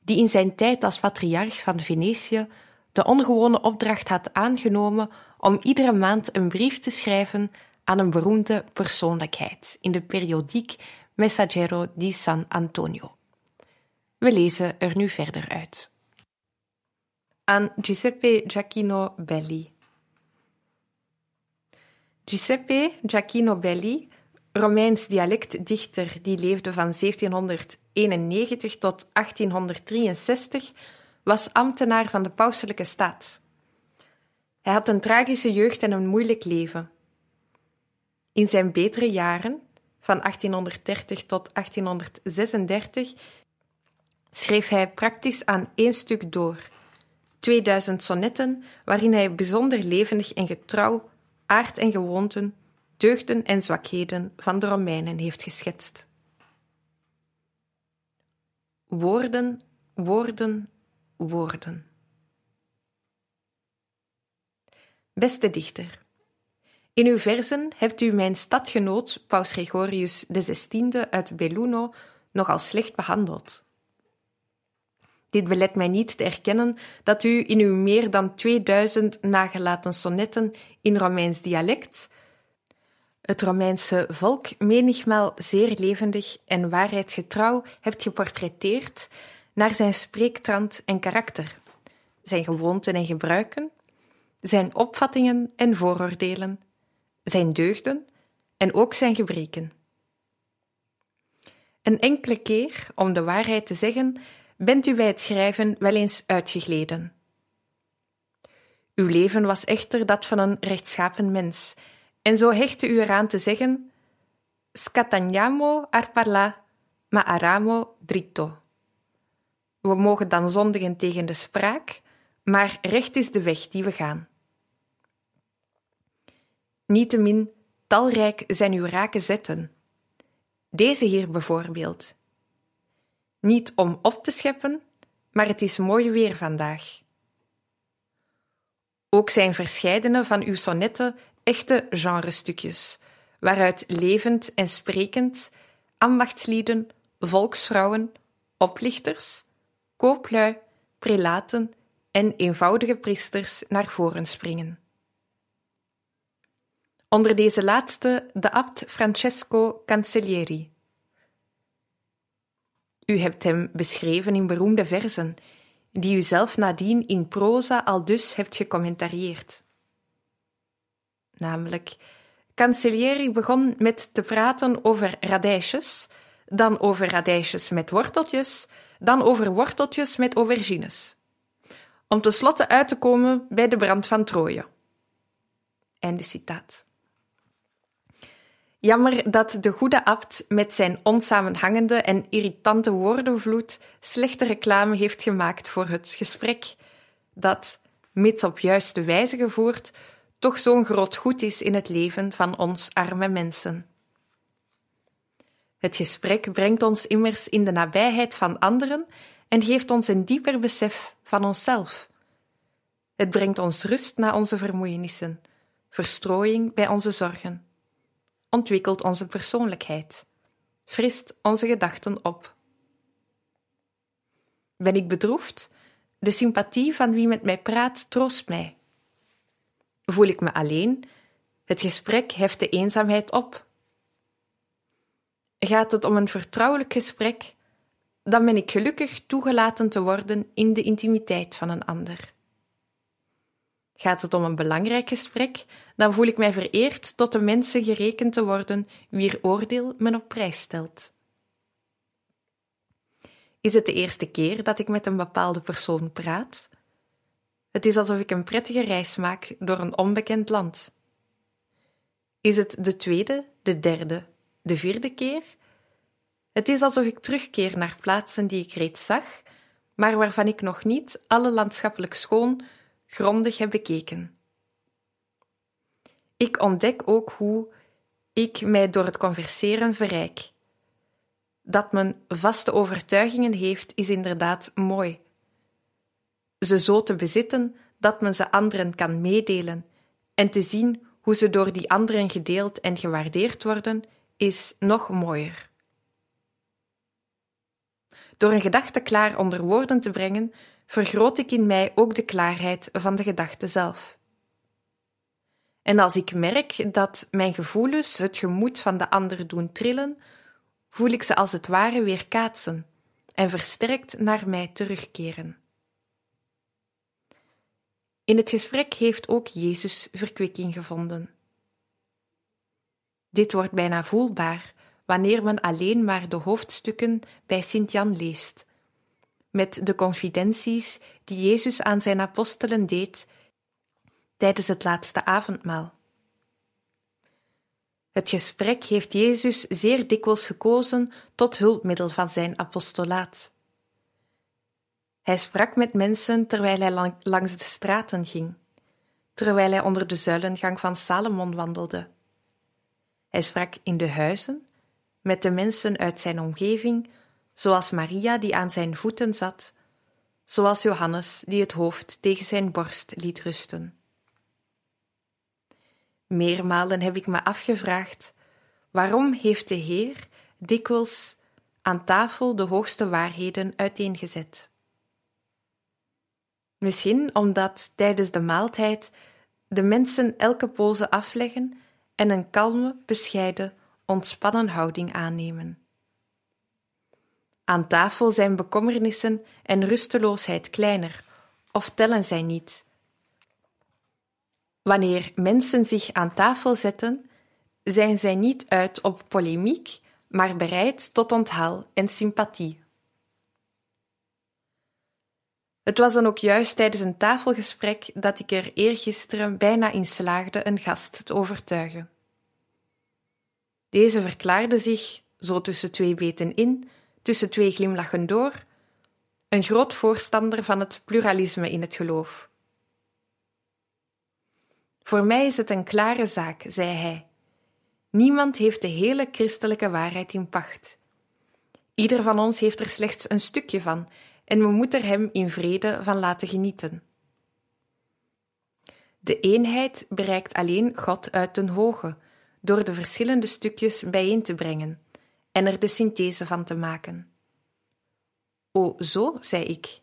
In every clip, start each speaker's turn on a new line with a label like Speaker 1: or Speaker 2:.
Speaker 1: die in zijn tijd als patriarch van Venetië de ongewone opdracht had aangenomen om iedere maand een brief te schrijven aan een beroemde persoonlijkheid in de periodiek Messaggero di San Antonio. We lezen er nu verder uit. Aan Giuseppe Giacchino Belli. Giuseppe Giacchino Belli Romeins dialectdichter die leefde van 1791 tot 1863, was ambtenaar van de pauselijke staat. Hij had een tragische jeugd en een moeilijk leven. In zijn betere jaren, van 1830 tot 1836, schreef hij praktisch aan één stuk door, 2000 sonnetten waarin hij bijzonder levendig en getrouw aard en gewoonten deugden en zwakheden van de Romeinen heeft geschetst. Woorden, woorden, woorden. Beste dichter, in uw verzen hebt u mijn stadgenoot Paus Gregorius XVI uit Belluno nogal slecht behandeld. Dit belet mij niet te erkennen dat u in uw meer dan 2000 nagelaten sonnetten in Romeins dialect het Romeinse volk menigmaal zeer levendig en waarheidsgetrouw hebt geportretteerd naar zijn spreektrand en karakter, zijn gewoonten en gebruiken, zijn opvattingen en vooroordelen, zijn deugden en ook zijn gebreken. Een enkele keer, om de waarheid te zeggen, bent u bij het schrijven wel eens uitgegleden. Uw leven was echter dat van een rechtschapen mens en zo hechtte u eraan te zeggen: Scatagniamo ar parla, ma aramo dritto. We mogen dan zondigen tegen de spraak, maar recht is de weg die we gaan. Niettemin, talrijk zijn uw rake zetten. Deze hier bijvoorbeeld. Niet om op te scheppen, maar het is mooi weer vandaag. Ook zijn verscheidene van uw sonnetten echte genrestukjes, waaruit levend en sprekend ambachtslieden, volksvrouwen, oplichters, kooplui, prelaten en eenvoudige priesters naar voren springen. Onder deze laatste de abt Francesco Cancellieri. U hebt hem beschreven in beroemde verzen, die u zelf nadien in proza al dus hebt gecommentarieerd namelijk Cancellieri begon met te praten over radijsjes, dan over radijsjes met worteltjes, dan over worteltjes met aubergines. Om tenslotte uit te komen bij de brand van Troje. Einde citaat. Jammer dat de goede abt met zijn onsamenhangende en irritante woordenvloed slechte reclame heeft gemaakt voor het gesprek, dat, mits op juiste wijze gevoerd, toch zo'n groot goed is in het leven van ons arme mensen. Het gesprek brengt ons immers in de nabijheid van anderen en geeft ons een dieper besef van onszelf. Het brengt ons rust na onze vermoeienissen, verstrooiing bij onze zorgen, ontwikkelt onze persoonlijkheid, frist onze gedachten op. Ben ik bedroefd? De sympathie van wie met mij praat troost mij. Voel ik me alleen? Het gesprek heft de eenzaamheid op. Gaat het om een vertrouwelijk gesprek, dan ben ik gelukkig toegelaten te worden in de intimiteit van een ander. Gaat het om een belangrijk gesprek, dan voel ik mij vereerd tot de mensen gerekend te worden wier oordeel men op prijs stelt. Is het de eerste keer dat ik met een bepaalde persoon praat? Het is alsof ik een prettige reis maak door een onbekend land. Is het de tweede, de derde, de vierde keer? Het is alsof ik terugkeer naar plaatsen die ik reeds zag, maar waarvan ik nog niet alle landschappelijk schoon grondig heb bekeken. Ik ontdek ook hoe ik mij door het converseren verrijk. Dat men vaste overtuigingen heeft, is inderdaad mooi. Ze zo te bezitten dat men ze anderen kan meedelen en te zien hoe ze door die anderen gedeeld en gewaardeerd worden, is nog mooier. Door een gedachte klaar onder woorden te brengen, vergroot ik in mij ook de klaarheid van de gedachte zelf. En als ik merk dat mijn gevoelens het gemoed van de ander doen trillen, voel ik ze als het ware weer kaatsen en versterkt naar mij terugkeren. In het gesprek heeft ook Jezus verkwikking gevonden. Dit wordt bijna voelbaar wanneer men alleen maar de hoofdstukken bij Sint-Jan leest, met de confidenties die Jezus aan zijn apostelen deed tijdens het laatste avondmaal. Het gesprek heeft Jezus zeer dikwijls gekozen tot hulpmiddel van zijn apostolaat. Hij sprak met mensen terwijl hij langs de straten ging, terwijl hij onder de zuilengang van Salomon wandelde. Hij sprak in de huizen, met de mensen uit zijn omgeving, zoals Maria die aan zijn voeten zat, zoals Johannes die het hoofd tegen zijn borst liet rusten. Meermalen heb ik me afgevraagd: waarom heeft de Heer dikwijls aan tafel de hoogste waarheden uiteengezet? Misschien omdat tijdens de maaltijd de mensen elke pose afleggen en een kalme, bescheiden, ontspannen houding aannemen. Aan tafel zijn bekommernissen en rusteloosheid kleiner, of tellen zij niet. Wanneer mensen zich aan tafel zetten, zijn zij niet uit op polemiek, maar bereid tot onthaal en sympathie. Het was dan ook juist tijdens een tafelgesprek dat ik er eergisteren bijna in slaagde een gast te overtuigen. Deze verklaarde zich, zo tussen twee beten in, tussen twee glimlachen door, een groot voorstander van het pluralisme in het geloof. Voor mij is het een klare zaak, zei hij. Niemand heeft de hele christelijke waarheid in pacht. Ieder van ons heeft er slechts een stukje van en we moeten er hem in vrede van laten genieten. De eenheid bereikt alleen God uit den hoge, door de verschillende stukjes bijeen te brengen en er de synthese van te maken. O, zo, zei ik.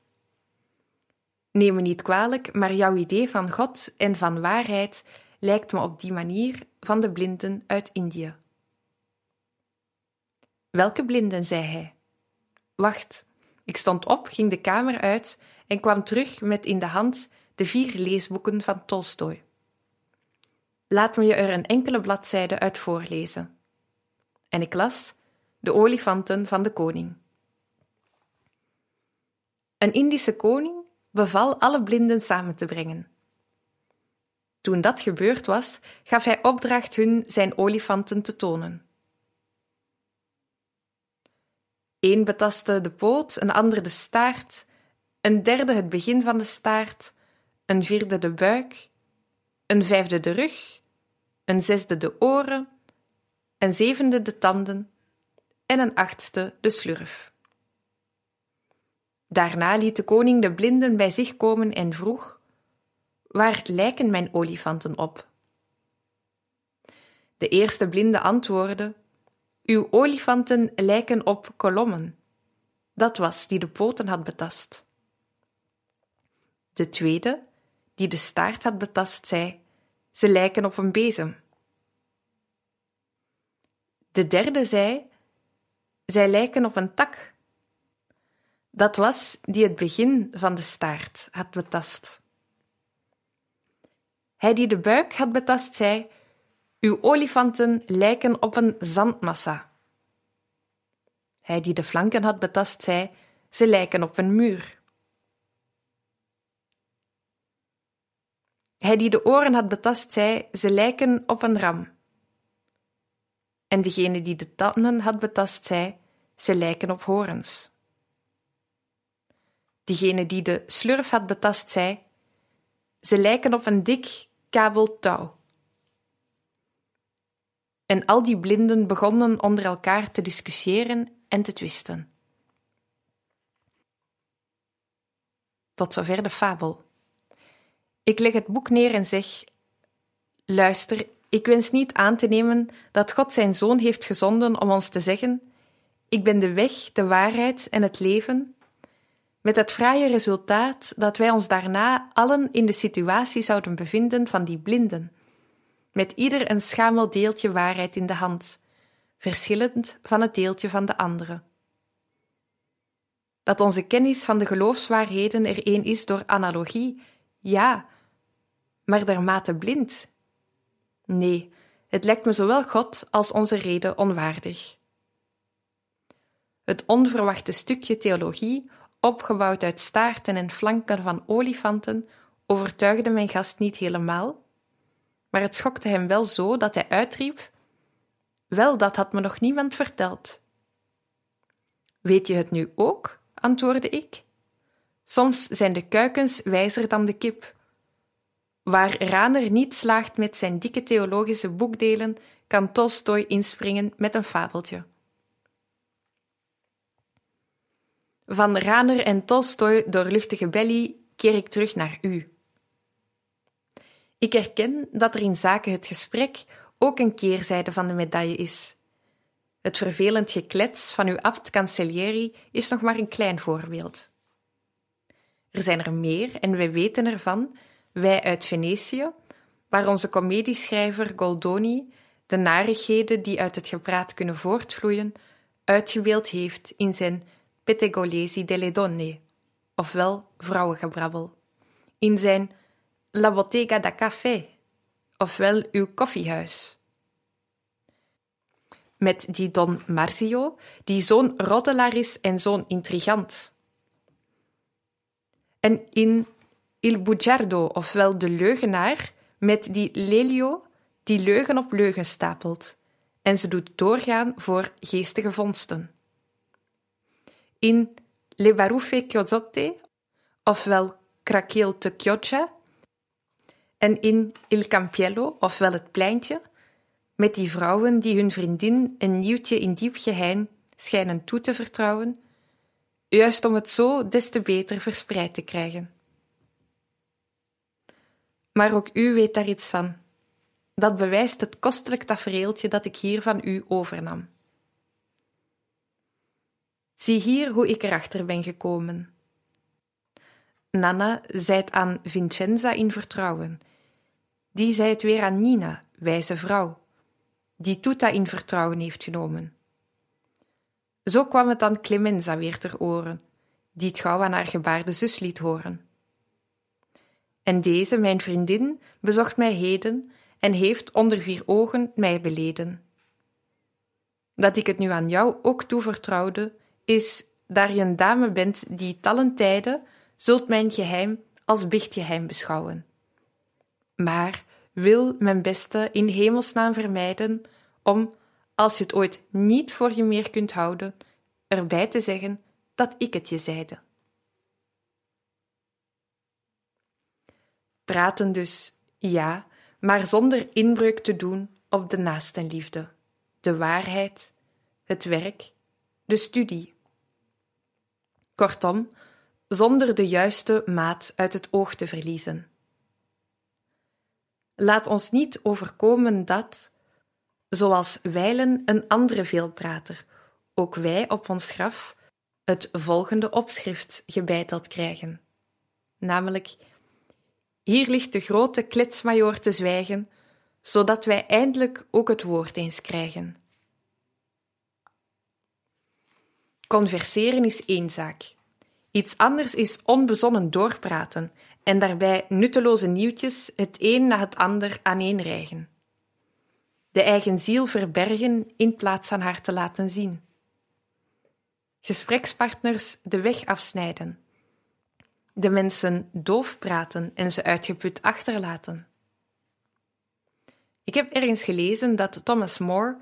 Speaker 1: Neem me niet kwalijk, maar jouw idee van God en van waarheid lijkt me op die manier van de blinden uit Indië. Welke blinden? zei hij. Wacht, ik stond op, ging de kamer uit en kwam terug met in de hand de vier leesboeken van Tolstoy. Laat me je er een enkele bladzijde uit voorlezen. En ik las De olifanten van de koning. Een Indische koning beval alle blinden samen te brengen. Toen dat gebeurd was, gaf hij opdracht hun zijn olifanten te tonen. Eén betastte de poot, een ander de staart, een derde het begin van de staart, een vierde de buik, een vijfde de rug, een zesde de oren, een zevende de tanden en een achtste de slurf. Daarna liet de koning de blinden bij zich komen en vroeg: Waar lijken mijn olifanten op? De eerste blinde antwoordde: Uw olifanten lijken op kolommen. Dat was die de poten had betast. De tweede, die de staart had betast, zei: Ze lijken op een bezem. De derde zei: Zij lijken op een tak. Dat was die het begin van de staart had betast. Hij die de buik had betast, zei: Uw olifanten lijken op een zandmassa. Hij die de flanken had betast, zei: Ze lijken op een muur. Hij die de oren had betast, zei: Ze lijken op een ram. En degene die de tanden had betast, zei: Ze lijken op horens. Diegene die de slurf had betast, zei: Ze lijken op een dik kabel touw. En al die blinden begonnen onder elkaar te discussiëren en te twisten. Tot zover de fabel. Ik leg het boek neer en zeg: Luister, ik wens niet aan te nemen dat God zijn zoon heeft gezonden om ons te zeggen: Ik ben de weg, de waarheid en het leven. Met het fraaie resultaat dat wij ons daarna allen in de situatie zouden bevinden van die blinden, met ieder een schamel deeltje waarheid in de hand, verschillend van het deeltje van de andere. Dat onze kennis van de geloofswaarheden er een is door analogie, ja, maar dermate blind. Nee, het lijkt me zowel God als onze reden onwaardig. Het onverwachte stukje theologie, opgebouwd uit staarten en flanken van olifanten, overtuigde mijn gast niet helemaal, maar het schokte hem wel zo dat hij uitriep: Wel, dat had me nog niemand verteld. Weet je het nu ook? antwoordde ik. Soms zijn de kuikens wijzer dan de kip. Waar Raner niet slaagt met zijn dikke theologische boekdelen, kan Tolstoy inspringen met een fabeltje. Van Raner en Tolstoy doorluchtige belly keer ik terug naar u. Ik erken dat er in zaken het gesprek ook een keerzijde van de medaille is. Het vervelend geklets van uw abt Cancellieri is nog maar een klein voorbeeld. Er zijn er meer en wij weten ervan, wij uit Venetië, waar onze comedieschrijver Goldoni de narigheden die uit het gepraat kunnen voortvloeien, uitgebeeld heeft in zijn Pettegolesi delle donne, ofwel vrouwengebrabbel, in zijn La Bottega da Café, ofwel uw koffiehuis. Met die Don Marzio, die zo'n roddelaar is en zo'n intrigant. En in Il Bugiardo, ofwel de leugenaar, met die Lelio, die leugen op leugen stapelt, en ze doet doorgaan voor geestige vondsten. In Le Baruffe Chiozotte, ofwel Craqueel te Chioggia, en in Il Campiello, ofwel het pleintje, met die vrouwen die hun vriendin een nieuwtje in diep geheim schijnen toe te vertrouwen, juist om het zo des te beter verspreid te krijgen. Maar ook u weet daar iets van. Dat bewijst het kostelijk tafereeltje dat ik hier van u overnam. Zie hier hoe ik erachter ben gekomen. Nana zei het aan Vincenza in vertrouwen. Die zei het weer aan Nina, wijze vrouw, die Tuta in vertrouwen heeft genomen. Zo kwam het aan Clemenza weer ter oren, die het gauw aan haar gebaarde zus liet horen. En deze, mijn vriendin, bezocht mij heden en heeft onder vier ogen mij beleden. Dat ik het nu aan jou ook toevertrouwde, is, daar je een dame bent die tallen tijden, zult mijn geheim als bichtgeheim beschouwen. Maar wil mijn beste in hemelsnaam vermijden om, als je het ooit niet voor je meer kunt houden, erbij te zeggen dat ik het je zeide. Praten dus, ja, maar zonder inbreuk te doen op de naastenliefde, de waarheid, het werk, de studie. Kortom, zonder de juiste maat uit het oog te verliezen. Laat ons niet overkomen dat, zoals wijlen een andere veelprater, ook wij op ons graf het volgende opschrift gebeiteld krijgen, namelijk hier ligt de grote kletsmajoor te zwijgen, zodat wij eindelijk ook het woord eens krijgen. Converseren is één zaak. Iets anders is onbezonnen doorpraten en daarbij nutteloze nieuwtjes het een na het ander aaneenrijgen. De eigen ziel verbergen in plaats van haar te laten zien. Gesprekspartners de weg afsnijden. De mensen doof praten en ze uitgeput achterlaten. Ik heb ergens gelezen dat Thomas More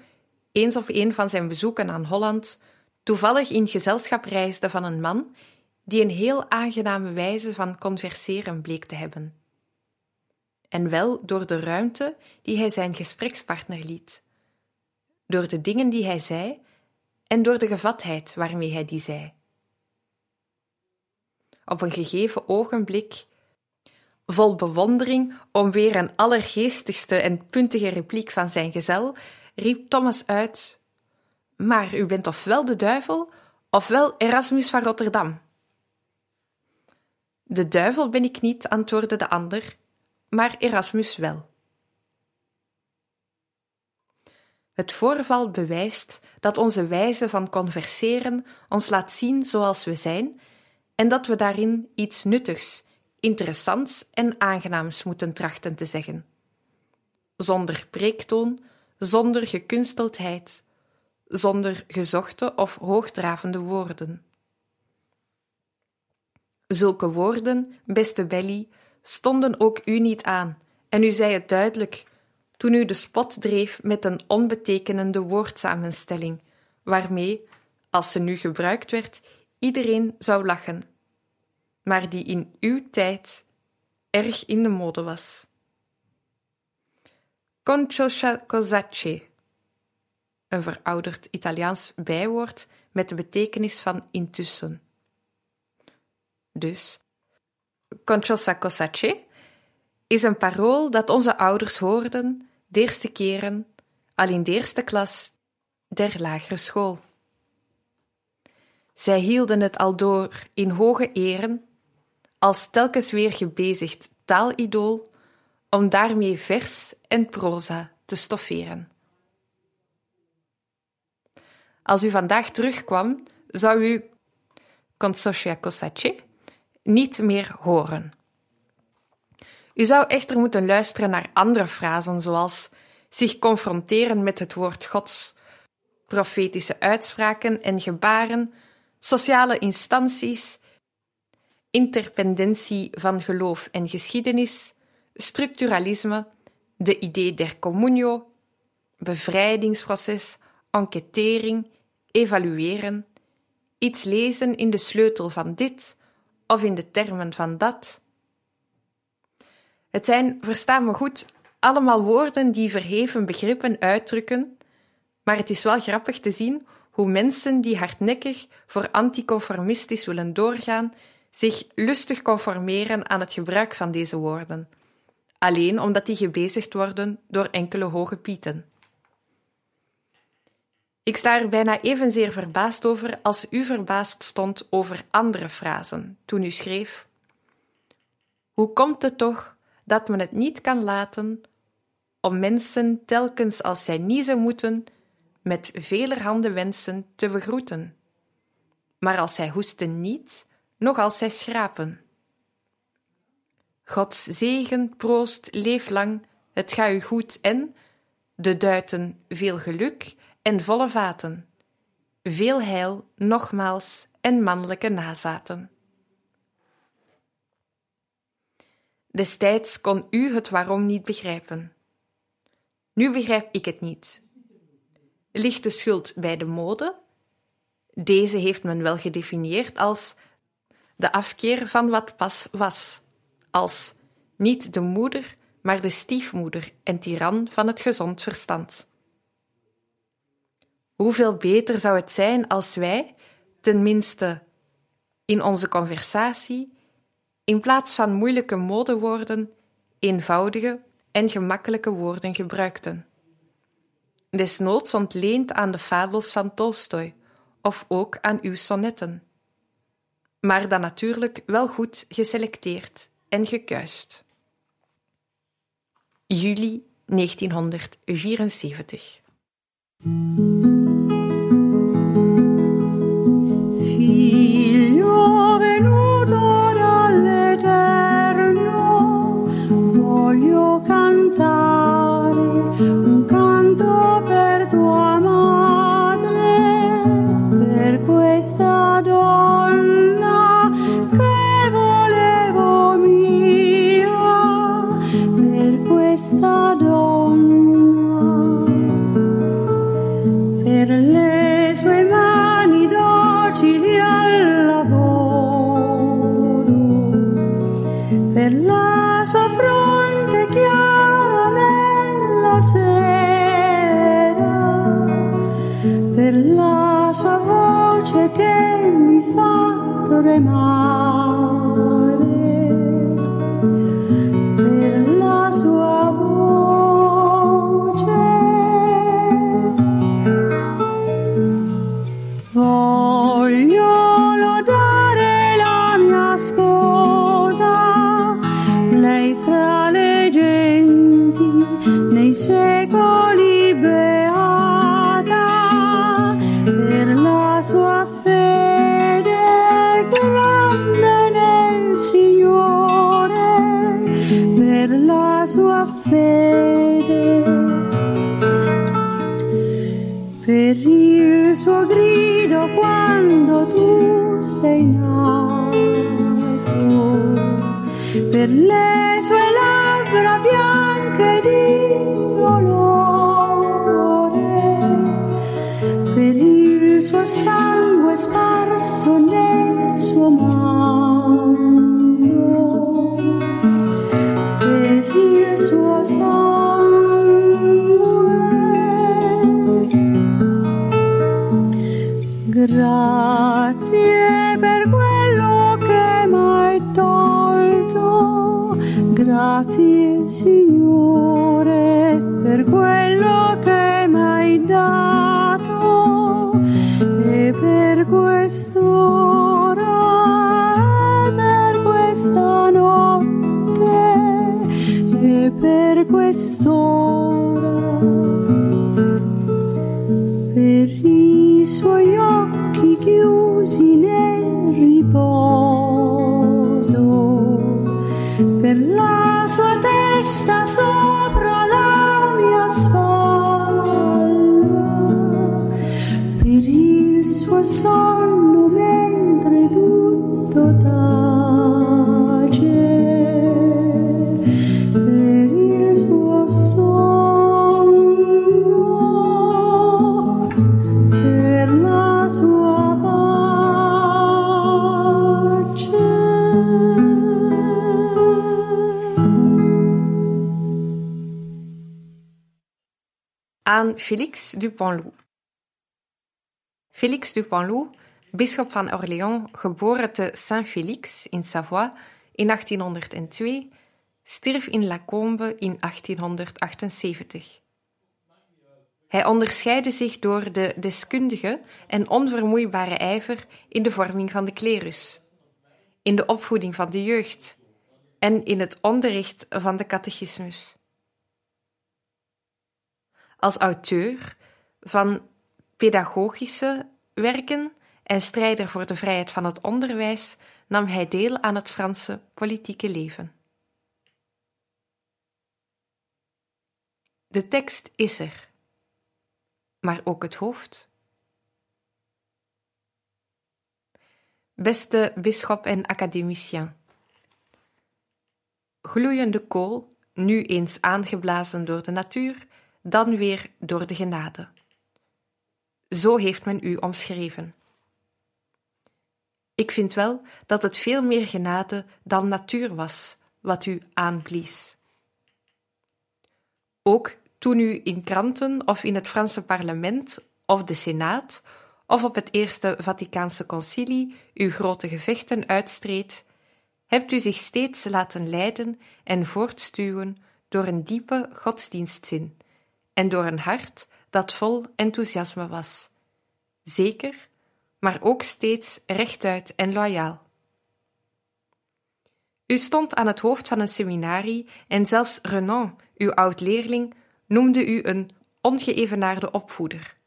Speaker 1: eens op een van zijn bezoeken aan Holland toevallig in gezelschap reisde van een man die een heel aangename wijze van converseren bleek te hebben. En wel door de ruimte die hij zijn gesprekspartner liet, door de dingen die hij zei en door de gevatheid waarmee hij die zei. Op een gegeven ogenblik, vol bewondering om weer een allergeestigste en puntige repliek van zijn gezel, riep Thomas uit: Maar u bent ofwel de duivel, ofwel Erasmus van Rotterdam. De duivel ben ik niet, antwoordde de ander, maar Erasmus wel. Het voorval bewijst dat onze wijze van converseren ons laat zien zoals we zijn en dat we daarin iets nuttigs, interessants en aangenaams moeten trachten te zeggen. Zonder preektoon, zonder gekunsteldheid, zonder gezochte of hoogdravende woorden. Zulke woorden, beste Belly, stonden ook u niet aan, en u zei het duidelijk toen u de spot dreef met een onbetekenende woordsamenstelling, waarmee, als ze nu gebruikt werd, iedereen zou lachen, maar die in uw tijd erg in de mode was. Concio cosacce, een verouderd Italiaans bijwoord met de betekenis van intussen. Dus, Conchosa cosacce is een parool dat onze ouders hoorden de eerste keren al in de eerste klas der lagere school. Zij hielden het al door in hoge eren, als telkens weer gebezigd taalidool, om daarmee vers en proza te stofferen. Als u vandaag terugkwam, zou u Consocia Cosacce niet meer horen. U zou echter moeten luisteren naar andere frasen, zoals zich confronteren met het woord Gods, profetische uitspraken en gebaren, sociale instanties, interpendentie van geloof en geschiedenis, structuralisme, de idee der communio, bevrijdingsproces, enquêtering, evalueren, iets lezen in de sleutel van dit of in de termen van dat. Het zijn, verstaan me goed, allemaal woorden die verheven begrippen uitdrukken, maar het is wel grappig te zien hoe mensen die hardnekkig voor anticonformistisch willen doorgaan, zich lustig conformeren aan het gebruik van deze woorden, alleen omdat die gebezigd worden door enkele hoge pieten. Ik sta er bijna evenzeer verbaasd over als u verbaasd stond over andere frasen toen u schreef: Hoe komt het toch dat men het niet kan laten om mensen telkens als zij niezen moeten, met velerhande wensen te begroeten, maar als zij hoesten niet, nog als zij schrapen. Gods zegen, proost, leef lang, het ga u goed en, de duiten veel geluk en volle vaten. Veel heil, nogmaals, en mannelijke nazaten. Destijds kon u het waarom niet begrijpen. Nu begrijp ik het niet. Ligt de schuld bij de mode? Deze heeft men wel gedefinieerd als de afkeer van wat pas was, als niet de moeder, maar de stiefmoeder en tiran van het gezond verstand. Hoeveel beter zou het zijn als wij, tenminste in onze conversatie, in plaats van moeilijke modewoorden, eenvoudige en gemakkelijke woorden gebruikten. Desnoods ontleend aan de fabels van Tolstoy of ook aan uw sonnetten. Maar dan natuurlijk wel goed geselecteerd en gekuist. Juli 1974
Speaker 2: voce che mi
Speaker 3: fa tremare. per le sue labbra bianche di Grazie Signore per questo. so
Speaker 1: aan Félix Dupanloup. Félix Dupanloup, bisschop van Orléans, geboren te Saint-Félix in Savoie in 1802, stierf in Lacombe in 1878. Hij onderscheidde zich door de deskundige en onvermoeibare ijver in de vorming van de klerus, in de opvoeding van de jeugd en in het onderricht van de catechismus als auteur van pedagogische werken en strijder voor de vrijheid van het onderwijs nam hij deel aan het Franse politieke leven. De tekst is er, maar ook het hoofd. Beste bisschop en academicien, gloeiende kool, nu eens aangeblazen door de natuur, dan weer door de genade. Zo heeft men u omschreven. Ik vind wel dat het veel meer genade dan natuur was wat u aanblies. Ook toen u in kranten of in het Franse parlement of de Senaat of op het Eerste Vaticaanse Concilie uw grote gevechten uitstreed, hebt u zich steeds laten leiden en voortstuwen door een diepe godsdienstzin en door een hart dat vol enthousiasme was. Zeker, maar ook steeds rechtuit en loyaal. U stond aan het hoofd van een seminarie en zelfs Renan, uw oud-leerling, noemde u een ongeëvenaarde opvoeder.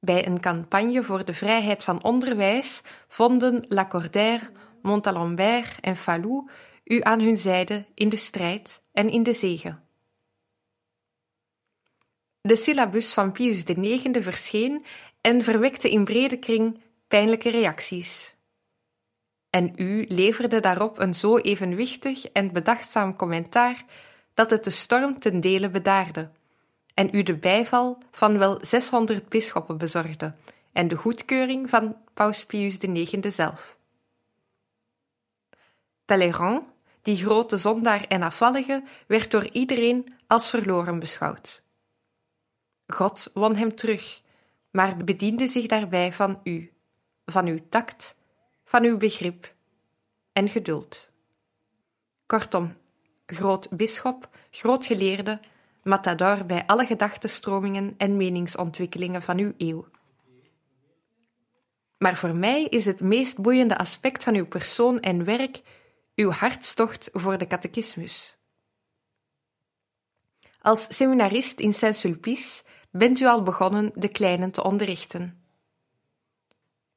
Speaker 1: Bij een campagne voor de vrijheid van onderwijs vonden Lacordaire, Montalembert en Falloux u aan hun zijde in de strijd en in de zege. De syllabus van Pius IX verscheen en verwekte in brede kring pijnlijke reacties. En u leverde daarop een zo evenwichtig en bedachtzaam commentaar dat het de storm ten dele bedaarde, en u de bijval van wel 600 bisschoppen bezorgde en de goedkeuring van Paus Pius IX zelf. Talleyrand, die grote zondaar en afvallige, werd door iedereen als verloren beschouwd. God won hem terug, maar bediende zich daarbij van u, van uw tact, van uw begrip en geduld. Kortom, groot bisschop, groot geleerde, matador bij alle gedachtenstromingen en meningsontwikkelingen van uw eeuw. Maar voor mij is het meest boeiende aspect van uw persoon en werk uw hartstocht voor de catechismus. Als seminarist in Saint-Sulpice bent u al begonnen de kleinen te onderrichten.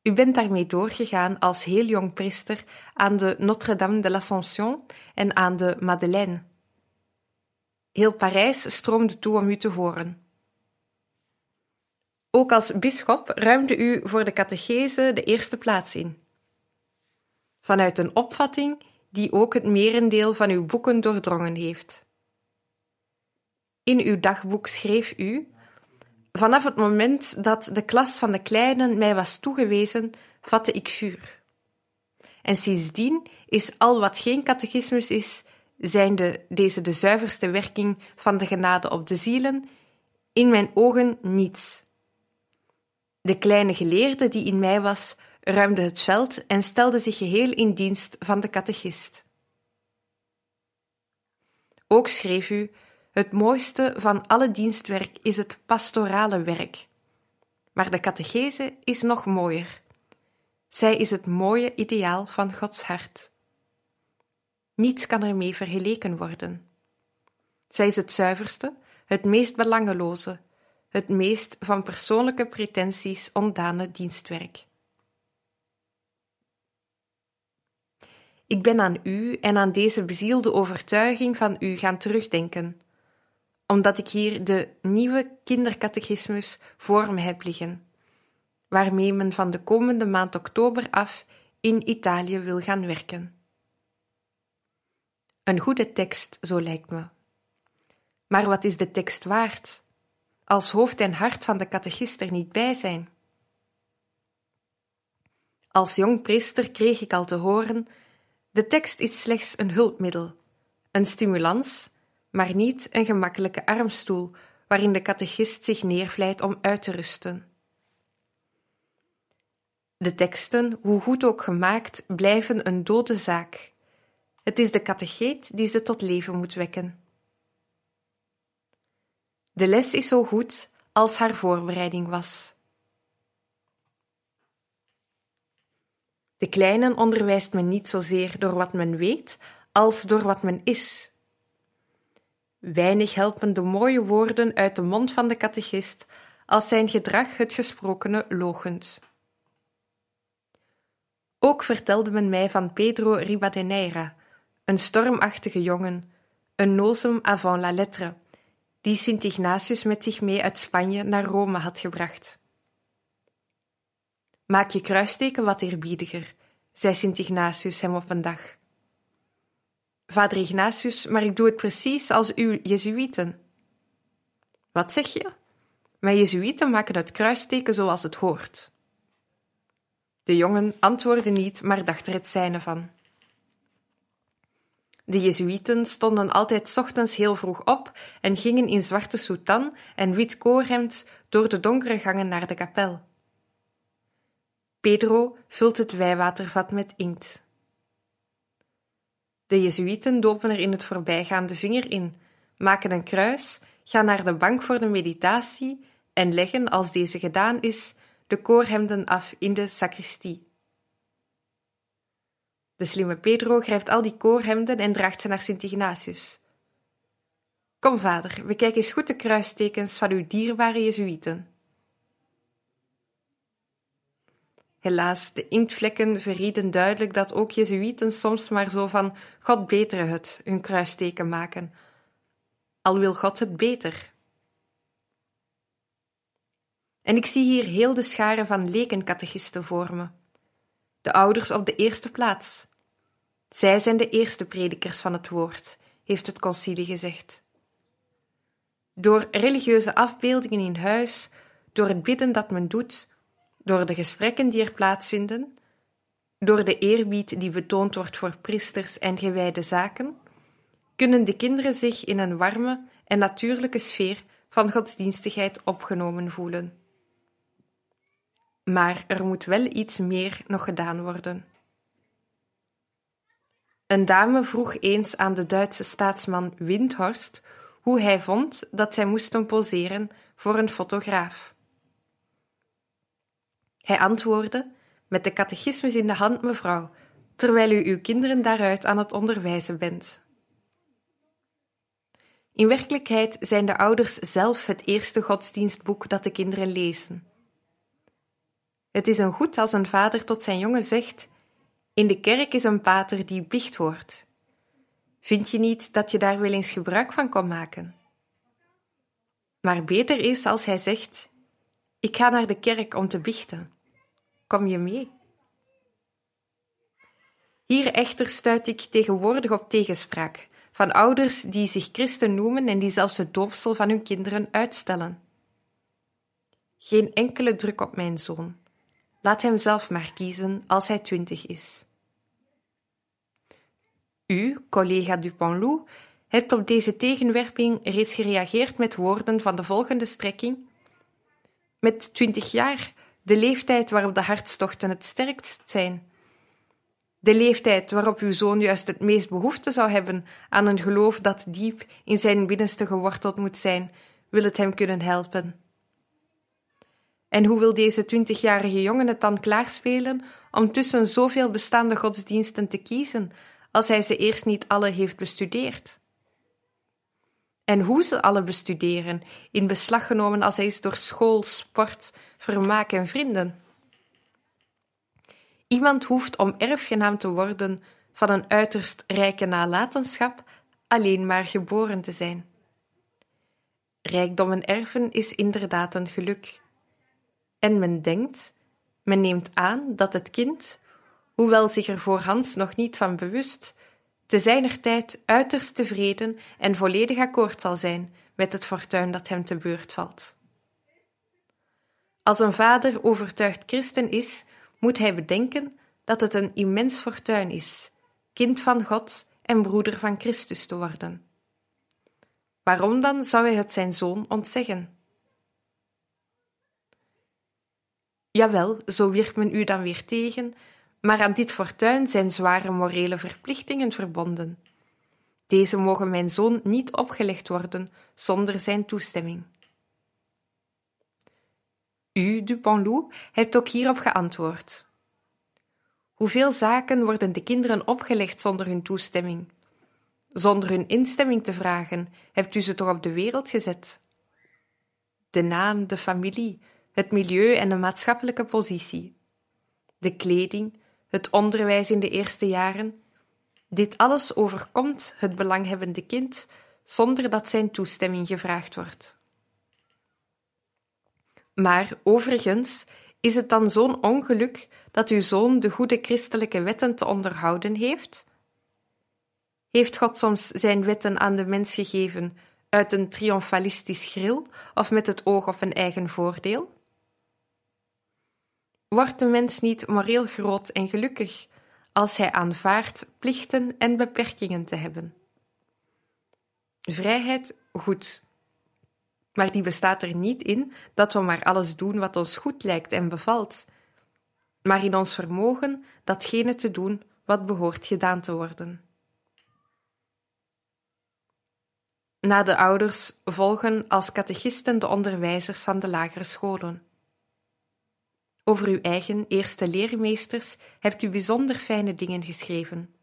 Speaker 1: U bent daarmee doorgegaan als heel jong priester aan de Notre-Dame de l'Ascension en aan de Madeleine. Heel Parijs stroomde toe om u te horen. Ook als bisschop ruimde u voor de catechese de eerste plaats in. Vanuit een opvatting die ook het merendeel van uw boeken doordrongen heeft. In uw dagboek schreef u: Vanaf het moment dat de klas van de kleinen mij was toegewezen, vatte ik vuur. En sindsdien is al wat geen catechismus is, zijn de, deze de zuiverste werking van de genade op de zielen, in mijn ogen niets. De kleine geleerde die in mij was, ruimde het veld en stelde zich geheel in dienst van de catechist. Ook schreef u: Het mooiste van alle dienstwerk is het pastorale werk. Maar de catechese is nog mooier. Zij is het mooie ideaal van Gods hart. Niets kan ermee vergeleken worden. Zij is het zuiverste, het meest belangeloze, het meest van persoonlijke pretenties ontdane dienstwerk. Ik ben aan u en aan deze bezielde overtuiging van u gaan terugdenken, omdat ik hier de nieuwe kindercatechismus voor me heb liggen, waarmee men van de komende maand oktober af in Italië wil gaan werken. Een goede tekst, zo lijkt me. Maar wat is de tekst waard, als hoofd en hart van de catechist er niet bij zijn? Als jong priester kreeg ik al te horen de tekst is slechts een hulpmiddel, een stimulans, maar niet een gemakkelijke armstoel waarin de catechist zich neervlijt om uit te rusten. De teksten, hoe goed ook gemaakt, blijven een dode zaak. Het is de catecheet die ze tot leven moet wekken. De les is zo goed als haar voorbereiding was. De kleinen onderwijst men niet zozeer door wat men weet, als door wat men is. Weinig helpen de mooie woorden uit de mond van de catechist als zijn gedrag het gesprokene loochent. Ook vertelde men mij van Pedro Ribadeneira, een stormachtige jongen, een nosem avant la lettre, die Sint Ignatius met zich mee uit Spanje naar Rome had gebracht. Maak je kruisteken wat eerbiediger, zei Sint Ignatius hem op een dag. Vader Ignatius, maar ik doe het precies als uw Jezuïeten. Wat zeg je? Mijn Jezuïeten maken het kruisteken zoals het hoort. De jongen antwoordde niet, maar dacht er het zijne van. De Jezuïeten stonden altijd ochtends heel vroeg op en gingen in zwarte soutane en wit koorhemd door de donkere gangen naar de kapel. Pedro vult het wijwatervat met inkt. De Jezuïeten dopen er in het voorbijgaan de vinger in, maken een kruis, gaan naar de bank voor de meditatie en leggen, als deze gedaan is, de koorhemden af in de sacristie. De slimme Pedro grijpt al die koorhemden en draagt ze naar Sint Ignatius. Kom, vader, bekijk eens goed de kruistekens van uw dierbare Jezuïeten. Helaas, de inktvlekken verrieden duidelijk dat ook Jezuïeten soms maar zo van God betere het hun kruisteken maken. Al wil God het beter. En ik zie hier heel de schare van lekencatechisten voor me. De ouders op de eerste plaats. Zij zijn de eerste predikers van het woord, heeft het concilie gezegd. Door religieuze afbeeldingen in huis, door het bidden dat men doet, door de gesprekken die er plaatsvinden, door de eerbied die betoond wordt voor priesters en gewijde zaken, kunnen de kinderen zich in een warme en natuurlijke sfeer van godsdienstigheid opgenomen voelen. Maar er moet wel iets meer nog gedaan worden. Een dame vroeg eens aan de Duitse staatsman Windhorst hoe hij vond dat zij moesten poseren voor een fotograaf. Hij antwoordde: Met de catechismus in de hand, mevrouw, terwijl u uw kinderen daaruit aan het onderwijzen bent. In werkelijkheid zijn de ouders zelf het eerste godsdienstboek dat de kinderen lezen. Het is een goed als een vader tot zijn jongen zegt: In de kerk is een pater die biecht hoort. Vind je niet dat je daar wel eens gebruik van kon maken? Maar beter is als hij zegt: Ik ga naar de kerk om te biechten. Kom je mee? Hier echter stuit ik tegenwoordig op tegenspraak van ouders die zich christen noemen en die zelfs het doopsel van hun kinderen uitstellen. Geen enkele druk op mijn zoon. Laat hem zelf maar kiezen als hij twintig is. U, collega Dupanloup, hebt op deze tegenwerping reeds gereageerd met woorden van de volgende strekking: Met twintig jaar, de leeftijd waarop de hartstochten het sterkst zijn. De leeftijd waarop uw zoon juist het meest behoefte zou hebben aan een geloof dat diep in zijn binnenste geworteld moet zijn, wil het hem kunnen helpen. En hoe wil deze twintigjarige jongen het dan klaarspelen om tussen zoveel bestaande godsdiensten te kiezen, als hij ze eerst niet alle heeft bestudeerd? En hoe ze alle bestuderen, in beslag genomen als hij is door school, sport, vermaak en vrienden? Iemand hoeft om erfgenaam te worden van een uiterst rijke nalatenschap alleen maar geboren te zijn. Rijkdom en erven is inderdaad een geluk. En men denkt, men neemt aan dat het kind, hoewel zich er voorhands nog niet van bewust, te zijner tijd uiterst tevreden en volledig akkoord zal zijn met het fortuin dat hem te beurt valt. Als een vader overtuigd christen is, moet hij bedenken dat het een immens fortuin is, kind van God en broeder van Christus te worden. Waarom dan zou hij het zijn zoon ontzeggen? Jawel, zo wierp men u dan weer tegen, maar aan dit fortuin zijn zware morele verplichtingen verbonden. Deze mogen mijn zoon niet opgelegd worden zonder zijn toestemming. U, Dupanloup, hebt ook hierop geantwoord. Hoeveel zaken worden de kinderen opgelegd zonder hun toestemming? Zonder hun instemming te vragen, hebt u ze toch op de wereld gezet? De naam, de familie, het milieu en de maatschappelijke positie. De kleding, het onderwijs in de eerste jaren. Dit alles overkomt het belanghebbende kind zonder dat zijn toestemming gevraagd wordt. Maar overigens is het dan zo'n ongeluk dat uw zoon de goede christelijke wetten te onderhouden heeft? Heeft God soms zijn wetten aan de mens gegeven uit een triomfalistisch gril of met het oog op een eigen voordeel? Wordt de mens niet moreel groot en gelukkig als hij aanvaardt plichten en beperkingen te hebben? Vrijheid, goed, maar die bestaat er niet in dat we maar alles doen wat ons goed lijkt en bevalt, maar in ons vermogen datgene te doen wat behoort gedaan te worden. Na de ouders volgen als catechisten de onderwijzers van de lagere scholen. Over uw eigen eerste leermeesters hebt u bijzonder fijne dingen geschreven.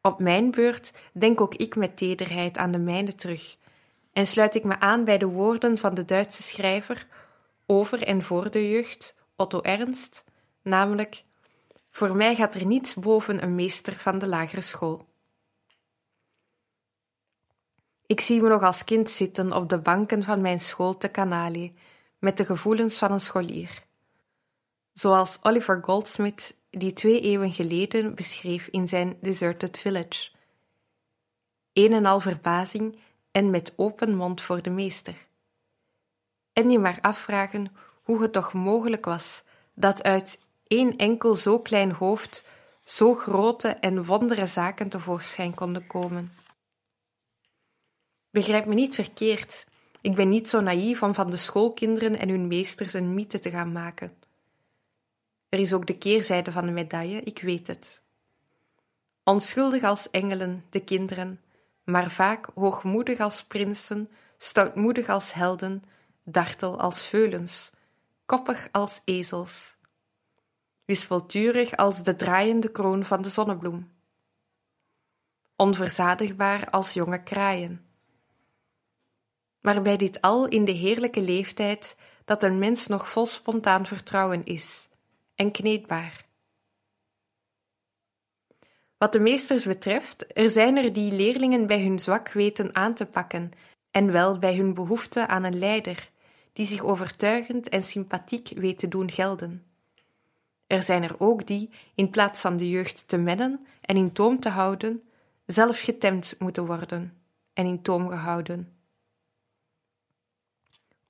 Speaker 1: Op mijn beurt denk ook ik met tederheid aan de mijne terug en sluit ik me aan bij de woorden van de Duitse schrijver over en voor de jeugd, Otto Ernst, namelijk: Voor mij gaat er niets boven een meester van de lagere school. Ik zie me nog als kind zitten op de banken van mijn school te Canali met de gevoelens van een scholier. Zoals Oliver Goldsmith die twee eeuwen geleden beschreef in zijn Deserted Village. Een en al verbazing en met open mond voor de meester. En je maar afvragen hoe het toch mogelijk was dat uit één enkel zo klein hoofd zo grote en wondere zaken tevoorschijn konden komen. Begrijp me niet verkeerd, ik ben niet zo naïef om van de schoolkinderen en hun meesters een mythe te gaan maken. Er is ook de keerzijde van de medaille, ik weet het. Onschuldig als engelen, de kinderen, maar vaak hoogmoedig als prinsen, stoutmoedig als helden, dartel als veulens, koppig als ezels, wispelturig als de draaiende kroon van de zonnebloem, onverzadigbaar als jonge kraaien. Maar bij dit al in de heerlijke leeftijd dat een mens nog vol spontaan vertrouwen is en kneedbaar. Wat de meesters betreft, er zijn er die leerlingen bij hun zwak weten aan te pakken en wel bij hun behoefte aan een leider, die zich overtuigend en sympathiek weet te doen gelden. Er zijn er ook die, in plaats van de jeugd te mennen en in toom te houden, zelf getemd moeten worden en in toom gehouden.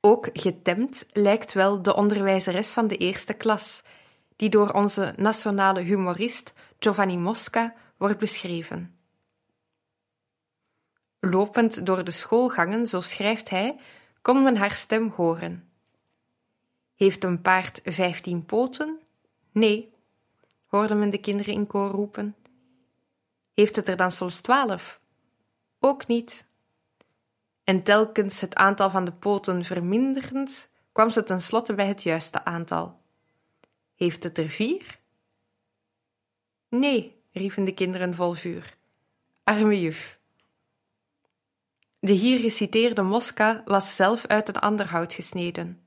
Speaker 1: Ook getemd lijkt wel de onderwijzeres van de eerste klas, die door onze nationale humorist Giovanni Mosca wordt beschreven. Lopend door de schoolgangen, zo schrijft hij, kon men haar stem horen. Heeft een paard vijftien poten? Nee, hoorde men de kinderen in koor roepen. Heeft het er dan soms twaalf? Ook niet. En telkens het aantal van de poten verminderend, kwam ze tenslotte bij het juiste aantal. Heeft het er vier? Nee, riepen de kinderen vol vuur. Arme juf. De hier geciteerde Mosca was zelf uit een ander hout gesneden.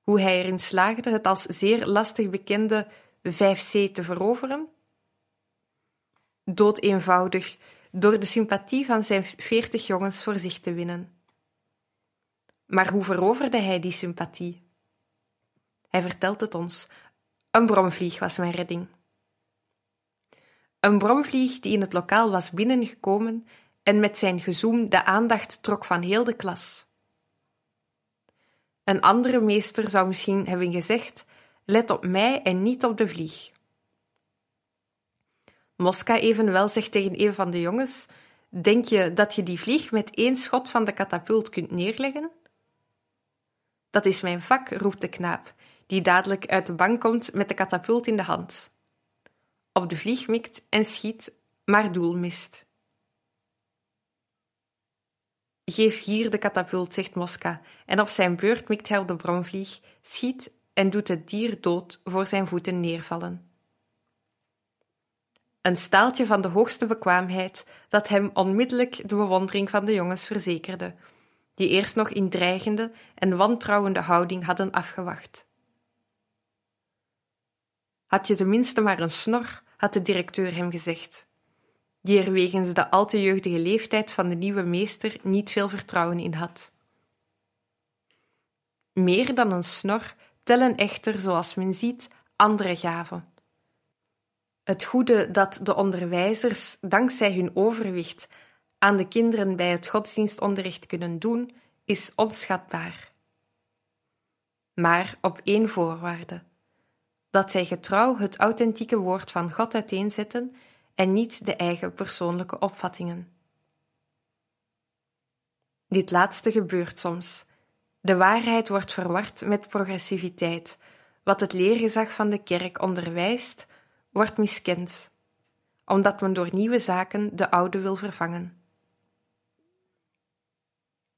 Speaker 1: Hoe hij erin slaagde het als zeer lastig bekende 5C te veroveren? Dood eenvoudig, door de sympathie van zijn veertig jongens voor zich te winnen. Maar hoe veroverde hij die sympathie? Hij vertelt het ons. Een bromvlieg was mijn redding. Een bromvlieg die in het lokaal was binnengekomen en met zijn gezoem de aandacht trok van heel de klas. Een andere meester zou misschien hebben gezegd: Let op mij en niet op de vlieg. Mosca evenwel zegt tegen een van de jongens: Denk je dat je die vlieg met één schot van de katapult kunt neerleggen? Dat is mijn vak, roept de knaap, die dadelijk uit de bank komt met de katapult in de hand. Op de vlieg mikt en schiet, maar doel mist. Geef hier de katapult, zegt Mosca, en op zijn beurt mikt hij op de bromvlieg, schiet en doet het dier dood voor zijn voeten neervallen. Een staaltje van de hoogste bekwaamheid dat hem onmiddellijk de bewondering van de jongens verzekerde, die eerst nog in dreigende en wantrouwende houding hadden afgewacht. Had je tenminste maar een snor, had de directeur hem gezegd die er wegens de al te jeugdige leeftijd van de nieuwe meester niet veel vertrouwen in had. Meer dan een snor tellen echter, zoals men ziet, andere gaven. Het goede dat de onderwijzers, dankzij hun overwicht, aan de kinderen bij het godsdienstonderricht kunnen doen, is onschatbaar. Maar op één voorwaarde: dat zij getrouw het authentieke woord van God uiteenzetten en niet de eigen persoonlijke opvattingen. Dit laatste gebeurt soms. De waarheid wordt verward met progressiviteit. Wat het leergezag van de kerk onderwijst, wordt miskend, omdat men door nieuwe zaken de oude wil vervangen.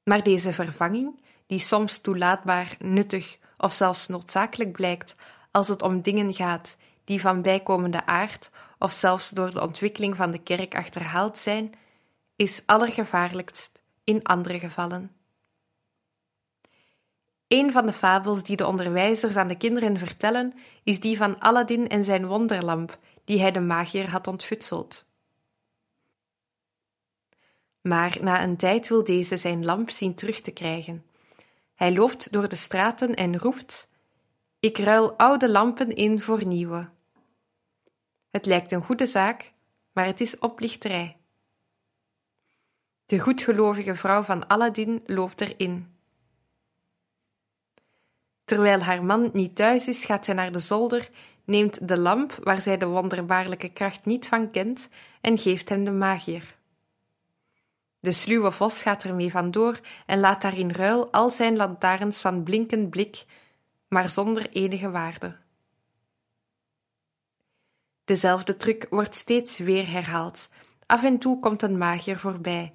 Speaker 1: Maar deze vervanging, die soms toelaatbaar, nuttig of zelfs noodzakelijk blijkt als het om dingen gaat die van bijkomende aard of zelfs door de ontwikkeling van de kerk achterhaald zijn, is allergevaarlijkst in andere gevallen. Een van de fabels die de onderwijzers aan de kinderen vertellen, is die van Aladdin en zijn wonderlamp, die hij de magier had ontfutseld. Maar na een tijd wil deze zijn lamp zien terug te krijgen. Hij loopt door de straten en roept: Ik ruil oude lampen in voor nieuwe. Het lijkt een goede zaak, maar het is oplichterij. De goedgelovige vrouw van Aladdin loopt erin. Terwijl haar man niet thuis is, gaat zij naar de zolder, neemt de lamp waar zij de wonderbaarlijke kracht niet van kent en geeft hem de magier. De sluwe vos gaat ermee vandoor en laat daar in ruil al zijn lantaarns van blinkend blik, maar zonder enige waarde. Dezelfde truc wordt steeds weer herhaald. Af en toe komt een magier voorbij,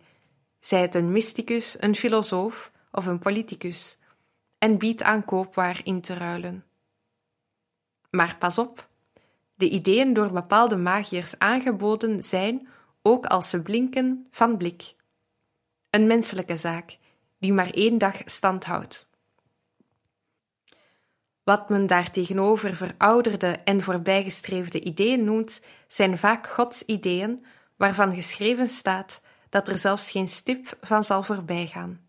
Speaker 1: zij het een mysticus, een filosoof of een politicus, en biedt aan koopwaar in te ruilen. Maar pas op, de ideeën door bepaalde magiërs aangeboden zijn, ook als ze blinken, van blik. Een menselijke zaak, die maar één dag stand houdt. Wat men daartegenover verouderde en voorbijgestreefde ideeën noemt, zijn vaak Gods ideeën, waarvan geschreven staat dat er zelfs geen stip van zal voorbijgaan.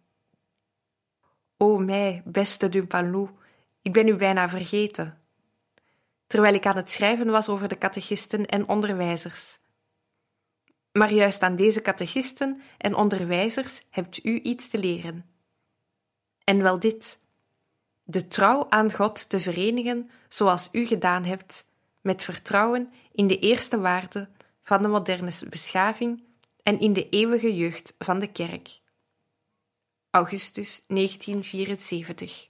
Speaker 1: O mij, beste Dumpalou, ik ben u bijna vergeten. Terwijl ik aan het schrijven was over de catechisten en onderwijzers. Maar juist aan deze catechisten en onderwijzers hebt u iets te leren. En wel dit: de trouw aan God te verenigen zoals u gedaan hebt, met vertrouwen in de eerste waarde van de moderne beschaving en in de eeuwige jeugd van de kerk. Augustus 1974